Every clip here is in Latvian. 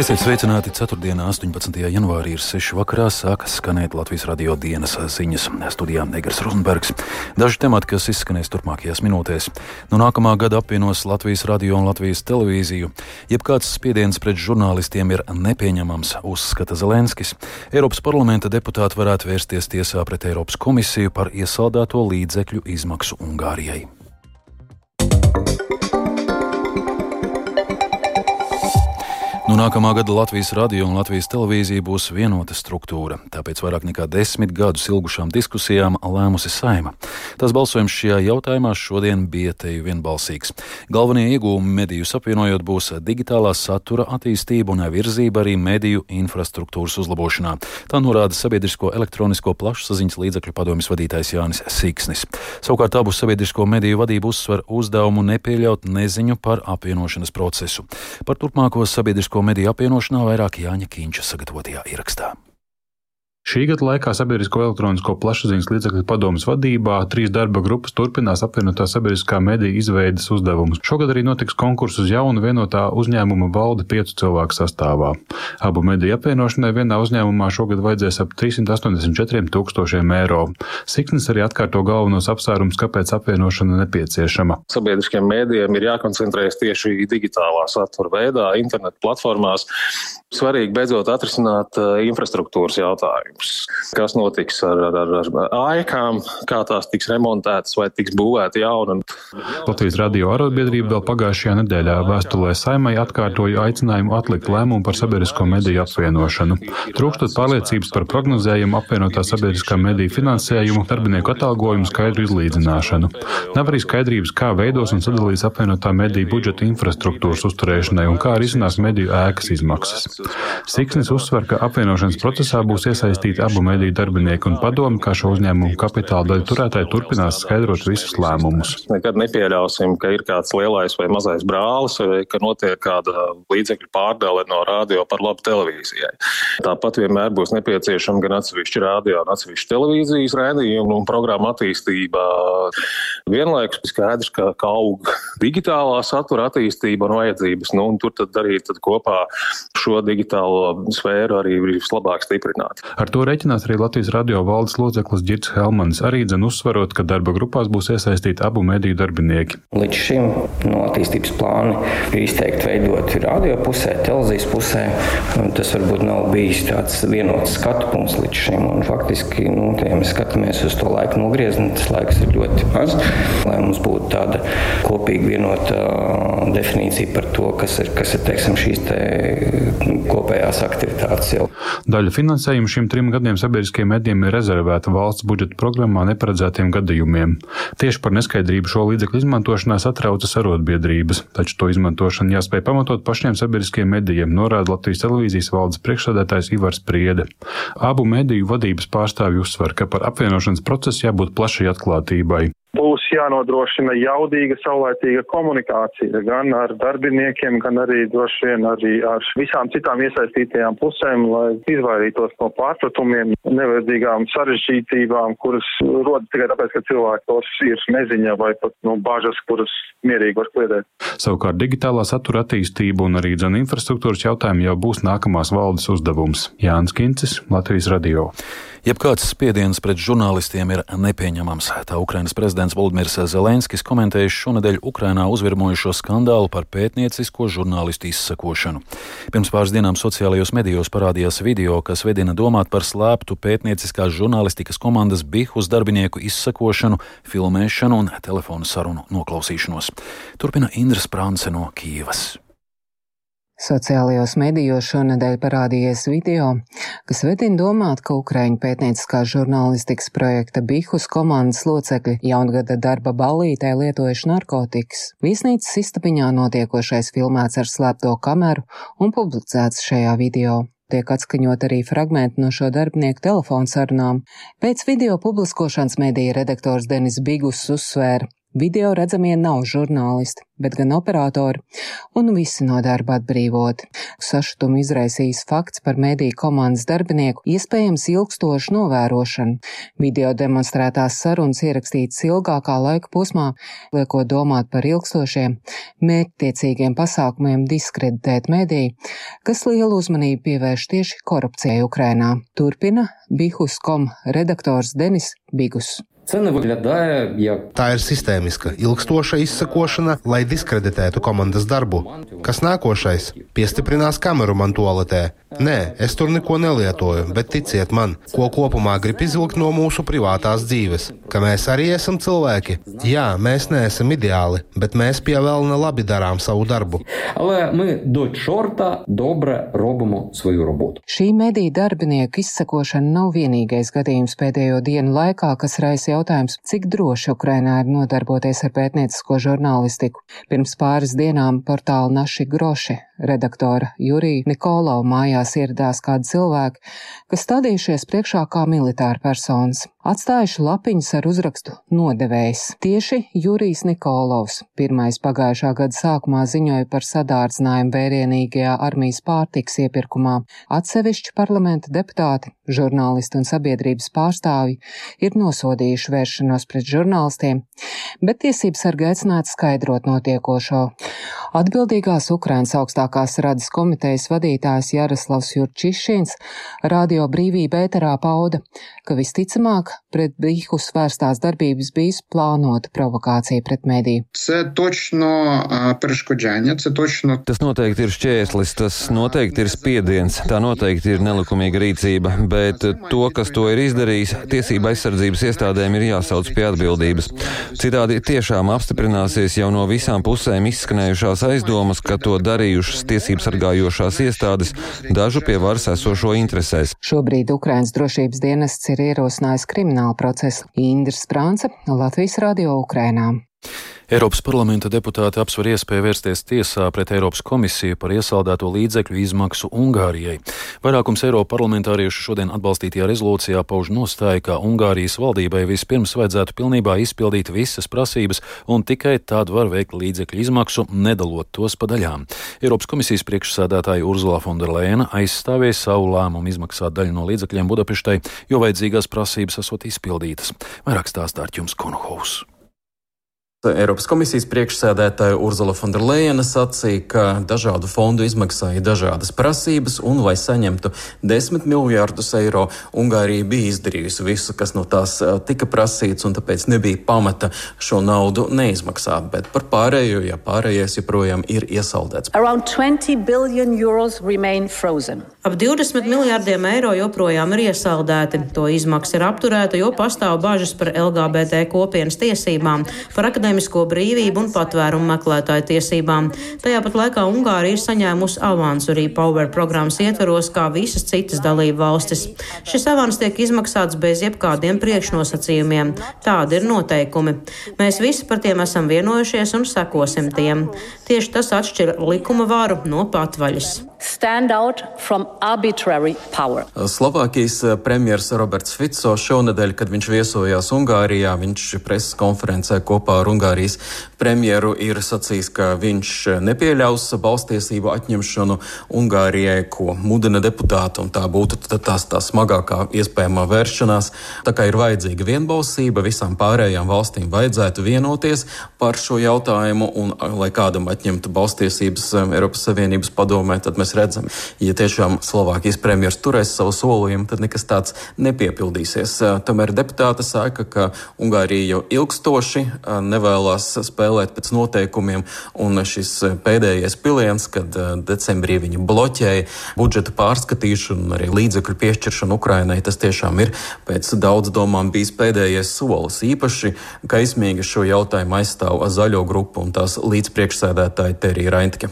Esiet sveicināti 4. un 18. janvārī ir 6. vakarā sākas skanēt Latvijas radio dienas ziņas studijā Negras Rozenbergs. Daži temati, kas izskanēs turpmākajās minūtēs. No nākamā gada apvienos Latvijas radio un Latvijas televīziju. Jebkāds spiediens pret žurnālistiem ir nepieņemams, uzskata Zelenskis. Eiropas parlamenta deputāti varētu vērsties tiesā pret Eiropas komisiju par iesaldēto līdzekļu izmaksu Ungārijai. No nu, nākamā gada Latvijas radio un Latvijas televīzija būs vienota struktūra, tāpēc vairāk nekā desmit gadus ilgušām diskusijām lēmusi saima. Tas balsojums šajā jautājumā šodien bija teju vienbalsīgs. Galvenie iegūmi medijus apvienojot būs digitālā satura attīstība un virzība arī mediju infrastruktūras uzlabošanā. Tā norāda sabiedrisko elektronisko plašsaziņas līdzakļu padomjas vadītājs Jānis Siksnis. Savukārt abus sabiedrisko mediju vadību uzsver uzdevumu nepieļaut neziņu par apvienošanas procesu. Par turpmāko sabiedrisko mediju apvienošanā vairāk Jāņa Kīņša sagatavotajā ierakstā. Šī gada laikā Sabiedrisko elektronisko plašsaziņas līdzekļu padomus vadībā trīs darba grupas turpinās apvienotā sabiedriskā mediju izveidas uzdevumus. Šogad arī notiks konkurss uz jaunu vienotā uzņēmuma valdi piecu cilvēku sastāvā. Abu mediju apvienošanai vienā uzņēmumā šogad vajadzēs ap 384 tūkstošiem eiro. Siknis arī atkārto galvenos apsvērums, kāpēc apvienošana nepieciešama. Sabiedriskiem mēdījiem ir jākoncentrējas tieši digitālā satura veidā, internetu platformās. Svarīgi beidzot atrisināt eh, infrastruktūras jautājumus. Kas notiks ar, ar, ar, ar ēkām, kā tās tiks remontētas vai tiks būvēta jauna. Latvijas radio arotbiedrība vēl pagājušajā nedēļā vēstulē saimai atkārtoja aicinājumu atlikt lēmumu par sabiedrisko mediju apvienošanu. Trūkstot pārliecības par prognozējumu apvienotā sabiedriskā mediju finansējumu, darbinieku atalgojumu skaidru izlīdzināšanu. Nav arī skaidrības, kā veidos un sadalīs apvienotā mediju budžeta infrastruktūras uzturēšanai un kā arī iznās mediju ēkas izmaksas. Siksnis uzsver, ka apvienošanas procesā būs iesaistīti abu mediju darbinieki un padomi, kā šo uzņēmumu kapitāla daļu turētāji turpinās skaidrot visus lēmumus. Nekad nepieļausim, ka ir kāds lielais vai mazais brālis, vai ka notiek kāda līdzekļu pārdale no radio par labu televīzijai. Tāpat vienmēr būs nepieciešama gan atsevišķa radio, gan atsevišķa televīzijas rādījuma un programma attīstība. Vienlaikus skaidrs, ka, ka aug digitālā satura attīstība un vajadzības, nu, un tur tad arī tad kopā šo digitālo sfēru arī vislabāk stiprināt. Ar to reiķinās arī Latvijas radio valdes loceklis Girts Helmans, arī dzen uzsverot, ka darba grupās būs iesaistīti abu mediju darbinieki. Līdz šim no attīstības plāni ir izteikti veidoti radio pusē, televīzijas pusē. Tas varbūt nav bijis tāds vienots skatu punkts līdz šim. Un faktiski, nu, ja mēs skatāmies uz to laiku nogriezni, tas laiks ir ļoti maz. Lai mums būtu tāda kopīga vienota definīcija par to, kas ir, kas ir teiksim, šīs te kopējās aktivitātes. Jau. Daļa finansējuma šiem trim gadiem sabiedriskajiem medijiem ir rezervēta valsts budžeta programmā neparedzētiem gadījumiem. Tieši par neskaidrību šo līdzekļu izmantošanā satraucas arotbiedrības, taču to izmantošanu jāspēj pamatot pašiem sabiedriskajiem medijiem, norāda Latvijas televīzijas valdes priekšsēdētājs Ivars Priede. Abu mediju vadības pārstāvju uzsver, ka par apvienošanas procesu jābūt plašai atklātībai jānodrošina jaudīga, saulētīga komunikācija gan ar darbiniekiem, gan arī droši vien arī ar visām citām iesaistītajām pusēm, lai izvairītos no pārpratumiem, nevajadzīgām sarežģītībām, kuras rodas tikai tāpēc, ka cilvēki tos ir neziņa vai pat no nu, bažas, kuras mierīgi var kliedēt. Savukārt digitālā satura attīstība un arī dzena infrastruktūras jautājumi jau būs nākamās valdes uzdevums. Jānis Kincis, Latvijas radio. Jebkāds spiediens pret žurnālistiem ir nepieņemams. Tā Ukrainas prezidents Valdemirs Zelenskis komentējis šonadēļ Ukrainā uzvirmojušo skandālu par pētniecisko žurnālistu izsakošanu. Pirms pāris dienām sociālajos medijos parādījās video, kas vedina domāt par slēptu pētnieciskās žurnālistikas komandas Bihus darbinieku izsakošanu, filmēšanu un telefonu sarunu noklausīšanos. Turpina Indra Sprānce no Kīvas. Sociālajos medijos šonadēļ parādījies video, kas vedina domāt, ka Ukraiņu pētnieciskās žurnālistikas projekta Bihus komandas locekļi jaungada darba ballītē lietojuši narkotikas. Viesnīcas istabiņā notiekošais filmēts ar slēpto kameru un publicēts šajā video tiek atskaņot arī fragmenti no šo darbinieku telefonu sarunām. Pēc video publiskošanas medija redaktors Denis Bigus uzsvēra, Video redzamie nav žurnālisti, bet gan operatori, un visi no darba atbrīvoti. Sašutumu izraisījis fakts par mediju komandas darbinieku iespējams ilgstošu novērošanu. Video demonstrētās sarunas ierakstītas ilgākā laika posmā, liekot domāt par ilgstošiem, mērķtiecīgiem pasākumiem diskreditēt mediju, kas lielu uzmanību pievērš tieši korupcijai Ukrainā. Turpina Bihus.com redaktors Denis Bigus. Це не виглядає як Tā ir sistēmiska, ilgstoša izsakošana, lai diskreditētu komandas darbu. Kas nākošais? Piestiprinās kameru man toaletē. Nē, es tur neko nelietoju, bet ticiet man, ko kopumā grib izvilkt no mūsu privātās dzīves, ka mēs arī esam cilvēki. Jā, mēs neesam ideāli, bet mēs pie vēlna labi darām savu darbu. Šī mediju darbinieku izsakošana nav vienīgais gadījums pēdējo dienu laikā, kas raisa jautājums, cik droši Ukrainā ir nodarboties ar pētniecisko žurnālistiku. Pirms pāris dienām portāla Naši Groši redaktora Jurija Nikolau mājā mājās ieradās kādi cilvēki, kas stādījušies priekšā kā militāra personas, atstājuši lapiņas ar uzrakstu nodevējs. Tieši Jurijs Nikolovs pirmais pagājušā gada sākumā ziņoja par sadārdzinājumu vērienīgajā armijas pārtiks iepirkumā. Atsevišķi parlamenta deputāti, žurnālisti un sabiedrības pārstāvji ir nosodījuši vēršanos pret žurnālistiem, bet tiesības sarga aicināts skaidrot notiekošo. Atbildīgās Ukrainas augstākās radas komitejas vadītājs Jaroslavs Jurčišins radio brīvība ēterā pauda, ka visticamāk agrāk pret Bihu svērstās darbības bijis plānota provokācija pret mediju. Tas noteikti ir šķērslis, tas noteikti ir spiediens, tā noteikti ir nelikumīga rīcība, bet to, kas to ir izdarījis, tiesība aizsardzības iestādēm ir jāsauc pie atbildības. Citādi tiešām apstiprināsies jau no visām pusēm izskanējušās aizdomas, ka to darījušas tiesības sargājošās iestādes dažu pie varas esošo interesēs. Šobrīd Ukrainas drošības dienests ir ierosinājis Krievijas kriminālu procesu. Indra Sprānce, Latvijas radio Ukrainā. Eiropas parlamenta deputāti apsver iespēju vērsties tiesā pret Eiropas komisiju par iesaldēto līdzekļu izmaksu Ungārijai. Vairākums Eiropa parlamentāriešu šodien atbalstītajā rezolūcijā pauž nostāju, ka Ungārijas valdībai vispirms vajadzētu pilnībā izpildīt visas prasības un tikai tad var veikt līdzekļu izmaksu, nedalot tos pa daļām. Eiropas komisijas priekšsēdētāja Urzula Fonderleina aizstāvēja savu lēmumu izmaksāt daļu no līdzekļiem Budapeštai, jo vajadzīgās prasības esot izpildītas. Vairāk stāstā ar jums Konohaus. Eiropas komisijas priekšsēdētāja Urzula Fonderleina sacīja, ka dažādu fondu izmaksāja dažādas prasības, un, lai saņemtu 10 miljārdus eiro, Ungārija bija izdarījusi visu, kas no tās tika prasīts, un tāpēc nebija pamata šo naudu neizmaksāt. Bet par pārējo, ja pārējais joprojām ir iesaldēts. Ap 20 miljārdiem eiro joprojām ir iesaldēti. To izmaksa ir apturēta, jo pastāv bažas par LGBT kopienas tiesībām, par akadēmisko brīvību un patvērumu meklētāju tiesībām. Tajā pat laikā Ungārija ir saņēmusi avansu arī Power programmas ietveros, kā visas citas dalību valstis. Šis avans tiek izmaksāts bez jebkādiem priekšnosacījumiem. Tādi ir noteikumi. Mēs visi par tiem esam vienojušies un sekosim tiem. Tieši tas atšķir likuma varu no patvaļas. Slovākijas premjerministrs Roberts Fico šonadēļ, kad viņš viesojās Ungārijā, viņš preses konferencē kopā ar Ungārijas premjeru ir sacījis, ka viņš nepieļaus balstiesību atņemšanu Ungārijai, ko mudina deputāti, un tā būtu tās tā smagākā iespējamā vēršanās. Tā kā ir vajadzīga vienbalsība, visām pārējām valstīm vajadzētu vienoties par šo jautājumu, un lai kādam atņemtu balstiesības Eiropas Savienības padomē, tad mēs redzam, ja tiešām Slovākijas premjerministrs turēs savu solījumu, tad nekas tāds nepiepildīsies. Tomēr deputāte saka, ka Ungārija jau ilgstoši nevēlas spēlēt pēc noteikumiem, un šis pēdējais piliens, kad decembrī viņi bloķēja budžeta pārskatīšanu un arī līdzekļu piešķiršanu Ukrainai, tas tiešām ir pēc daudz domām bijis pēdējais solis. Īpaši kaismīgi šo jautājumu aizstāv zaļo grupu un tās līdzpriekšsēdētāja Terija Raintke.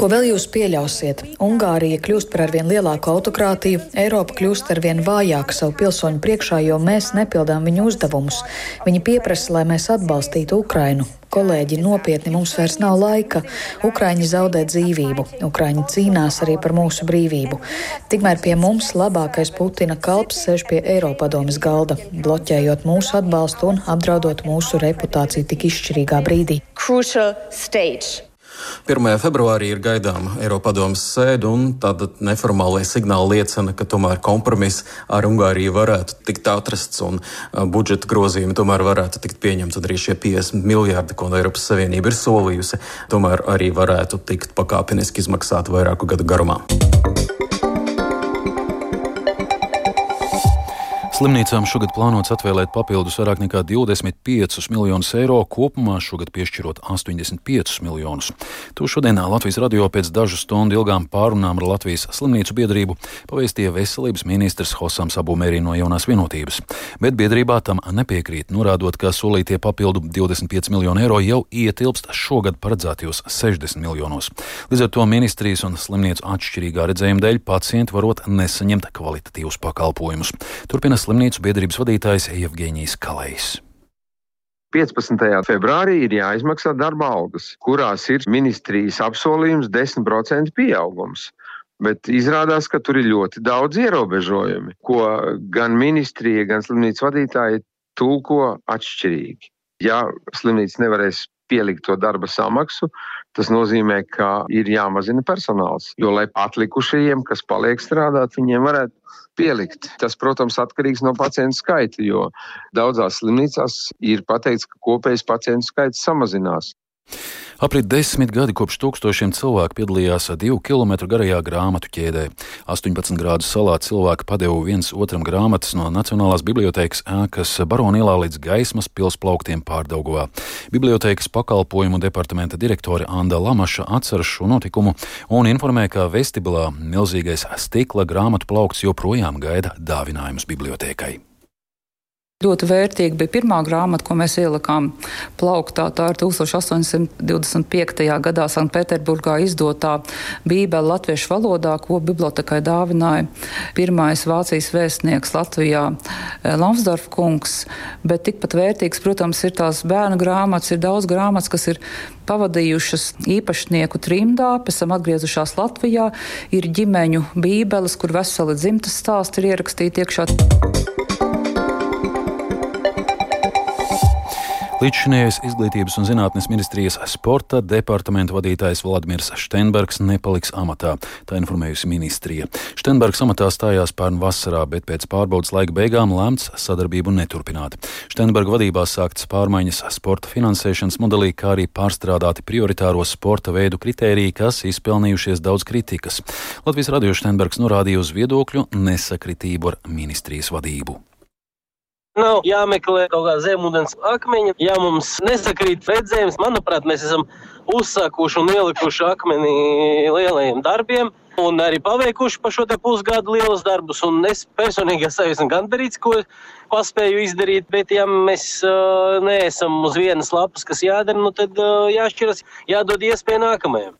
Ko vēl jūs pieļausiet? Ungārija kļūst par arvien lielāku autokrātiju, Eiropa kļūst arvien vājāka savu pilsoņu priekšā, jo mēs nepildām viņu uzdevumus. Viņi pieprasa, lai mēs atbalstītu Ukrainu. kolēģi, nopietni mums vairs nav laika. Ukraiņi zaudē dzīvību, Ukraiņi cīnās arī par mūsu brīvību. Tikmēr pie mums labākais Putina kalps sēž pie Eiropadomes galda, bloķējot mūsu atbalstu un apdraudot mūsu reputāciju tik izšķirīgā brīdī. Crucial stage. 1. februārī ir gaidāma Eiropadomas sēde, un tāda neformālais signāli liecina, ka tomēr kompromiss ar Ungāriju varētu tikt atrasts un budžeta grozījumi tomēr varētu tikt pieņemti. Arī šie 50 miljardi, ko Eiropas Savienība ir solījusi, tomēr arī varētu tikt pakāpeniski izmaksāti vairāku gadu garumā. Slimnīcām šogad plānots atvēlēt papildus vairāk nekā 25 miljonus eiro, kopumā šogad piešķirot 85 miljonus. To šodien Latvijas radio pēc dažu stundu ilgām pārunām ar Latvijas slimnīcu biedrību pavēstīja veselības ministrs Hosams Abumērī no jaunās vienotības. Bet biedrībā tam nepiekrīt, norādot, ka solītie papildu 25 miljoni eiro jau ietilpst šogad paredzētajos 60 miljonos. Līdz ar to ministrijas un slimnīcu atšķirīgā redzējuma dēļ pacienti varot nesaņemt kvalitatīvus pakalpojumus. Turpina slimnīcu biedrības vadītājs Jevģīnijas Kalējs. 15. februārī ir jāizmaksā darba algas, kurās ir ministrijas apsolījums 10% pieaugums. Bet izrādās, ka tur ir ļoti daudz ierobežojumi, ko gan ministrija, gan slimnīcas vadītāji tulko atšķirīgi. Ja slimnīca nevarēs pielikt to darba samaksu, tas nozīmē, ka ir jāmazina personāls. Jo, lai atlikušajiem, kas paliek strādāt, viņiem varētu pielikt. Tas, protams, atkarīgs no pacientu skaita, jo daudzās slimnīcās ir pateikts, ka kopējais pacientu skaits samazinās. Aprit desmit gadi kopš tūkstošiem cilvēku piedalījās divu kilometru garajā grāmatu ķēdē. 18 grādu salā cilvēki padeva viens otram grāmatas no Nacionālās bibliotēkas ēkas Baronielā līdz gaismas pilsplauktiem pārdauguvā. Bibliotēkas pakalpojumu departamenta direktore Anda Lamaša atceras šo notikumu un informē, ka vestibilā milzīgais stikla grāmatu plaukts joprojām gaida dāvinājumus bibliotēkai. Ļoti vērtīga bija pirmā grāmata, ko mēs ielikām plauktā. Tā ir 1825. gadā Sanktpēterburgā izdotā Bībele latviešu valodā, ko bibliotekai dāvināja pirmais Vācijas vēstnieks Latvijā eh, Lamsdorf kungs. Bet tikpat vērtīgs, protams, ir tās bērnu grāmatas. Ir daudz grāmatas, kas ir pavadījušas īpašnieku trimdā, pēc tam atgriezušās Latvijā. Ir ģimeņu bībeles, kur veseli dzimtas stāsti ir ierakstīti iekšā. Līdzšinējais izglītības un zinātnes ministrijas sporta departamenta vadītājs Vladimirs Štenbergs nepaliks amatā, tā informējusi ministrija. Štenbergs amatā stājās pērn vasarā, bet pēc pārbaudas laika beigām lēmts sadarbību neturpināt. Štenberga vadībā sāktas pārmaiņas sporta finansēšanas modelī, kā arī pārstrādāti prioritāro sporta veidu kritēriji, kas izpelnījušies daudz kritikas. Latvijas radio Štenbergs norādīja uz viedokļu nesakritību ar ministrijas vadību. Nav jāmeklē kaut kā zemūdens akmeņa. Ja mums nesakrīt redzējums, manuprāt, mēs esam uzsākuši un ielikuši akmeni lielajiem darbiem. Un arī paveikuši pa šo pusgadu lielus darbus. Un es personīgi esmu gandarīts, ko paspēju izdarīt. Bet, ja mēs uh, neesam uz vienas lapas, kas jādara, nu tad uh, jāšķiras, jādod iespēju nākamajam.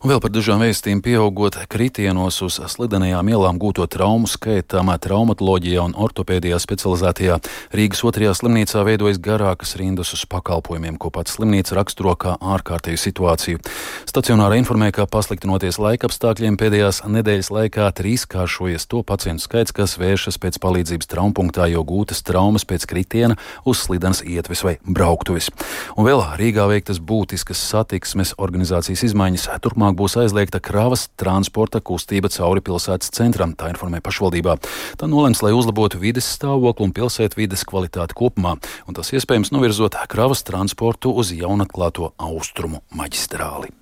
Un vēl par dažām vēstījumiem pieaugot kritienos uz slidenajām ielām gūto traumu skaitām traumatoloģijā un ortopēdijā specializētajā Rīgas otrajā slimnīcā veidojas garākas rindas uz pakalpojumiem, ko pats slimnīca raksturo kā ārkārtēju situāciju. Stacionāra informē, ka pasliktinoties laika apstākļiem pēdējās nedēļas laikā trīskāršojies to pacientu skaits, kas vēršas pēc palīdzības traumpunktā, jo gūtas traumas pēc kritiena uz slidenas ietves vai brauktuves. Un vēl Rīgā veiktas būtiskas satiksmes organizācijas izmaiņas. Turpmāk būs aizliegta kravas transporta kustība cauri pilsētas centram, tā informē pašvaldībā. Tā nolēms, lai uzlabotu vides stāvokli un pilsētvides kvalitāti kopumā, un tas iespējams novirzot kravas transportu uz jaunatklāto austrumu maģistrāli.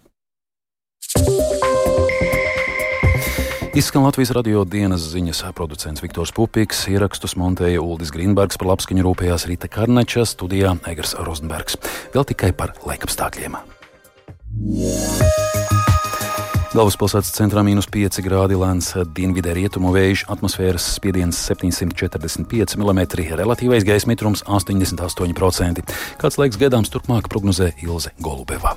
Izskan Latvijas radio dienas ziņas producents Viktors Pupiks, ierakstus montēja Uldis Grīnbergs, par labskaņu rūpējās Rīta Karneča, studijā Egers Rozenbergs. Vēl tikai par laikapstākļiem. Galvaspilsētas centrā mīnus 5 grādi lēns dienvidē rietumu vējš, atmosfēras spiediens 745 mm, relatīvais gaisa mitrums 88%. Kāds laiks gaidāms turpmāk prognozē Ilze Golubeva.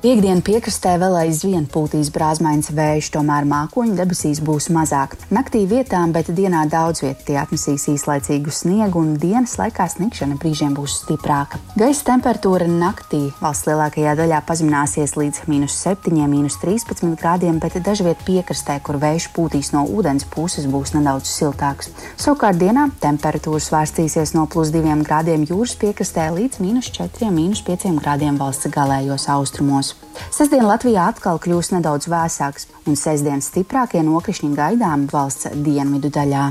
Piektdienu piekrastē vēl aizvien pūtīs brāzmains vējš, tomēr mākoņu debesīs būs mazāk. Naktī vietām, bet dienā daudz vietā tie atnesīs īslaicīgu sniegu un dienas laikā sniegšana brīžiem būs stiprāka. Gaisa temperatūra naktī valsts lielākajā daļā pazemināsies līdz minus 7, minus 13 grādiem, bet dažviet piekrastē, kur vējš pūtīs no ūdens puses, būs nedaudz siltāks. Savukārt dienā temperatūra svārstīsies no plus 2 grādiem jūras piekrastē līdz minus 4, minus 5 grādiem valsts galējos austrumos. Sestdien Latvijā atkal kļūs nedaudz vēsāks, un sestdienas stiprākie nokrišņi gaidām valsts dienvidu daļā.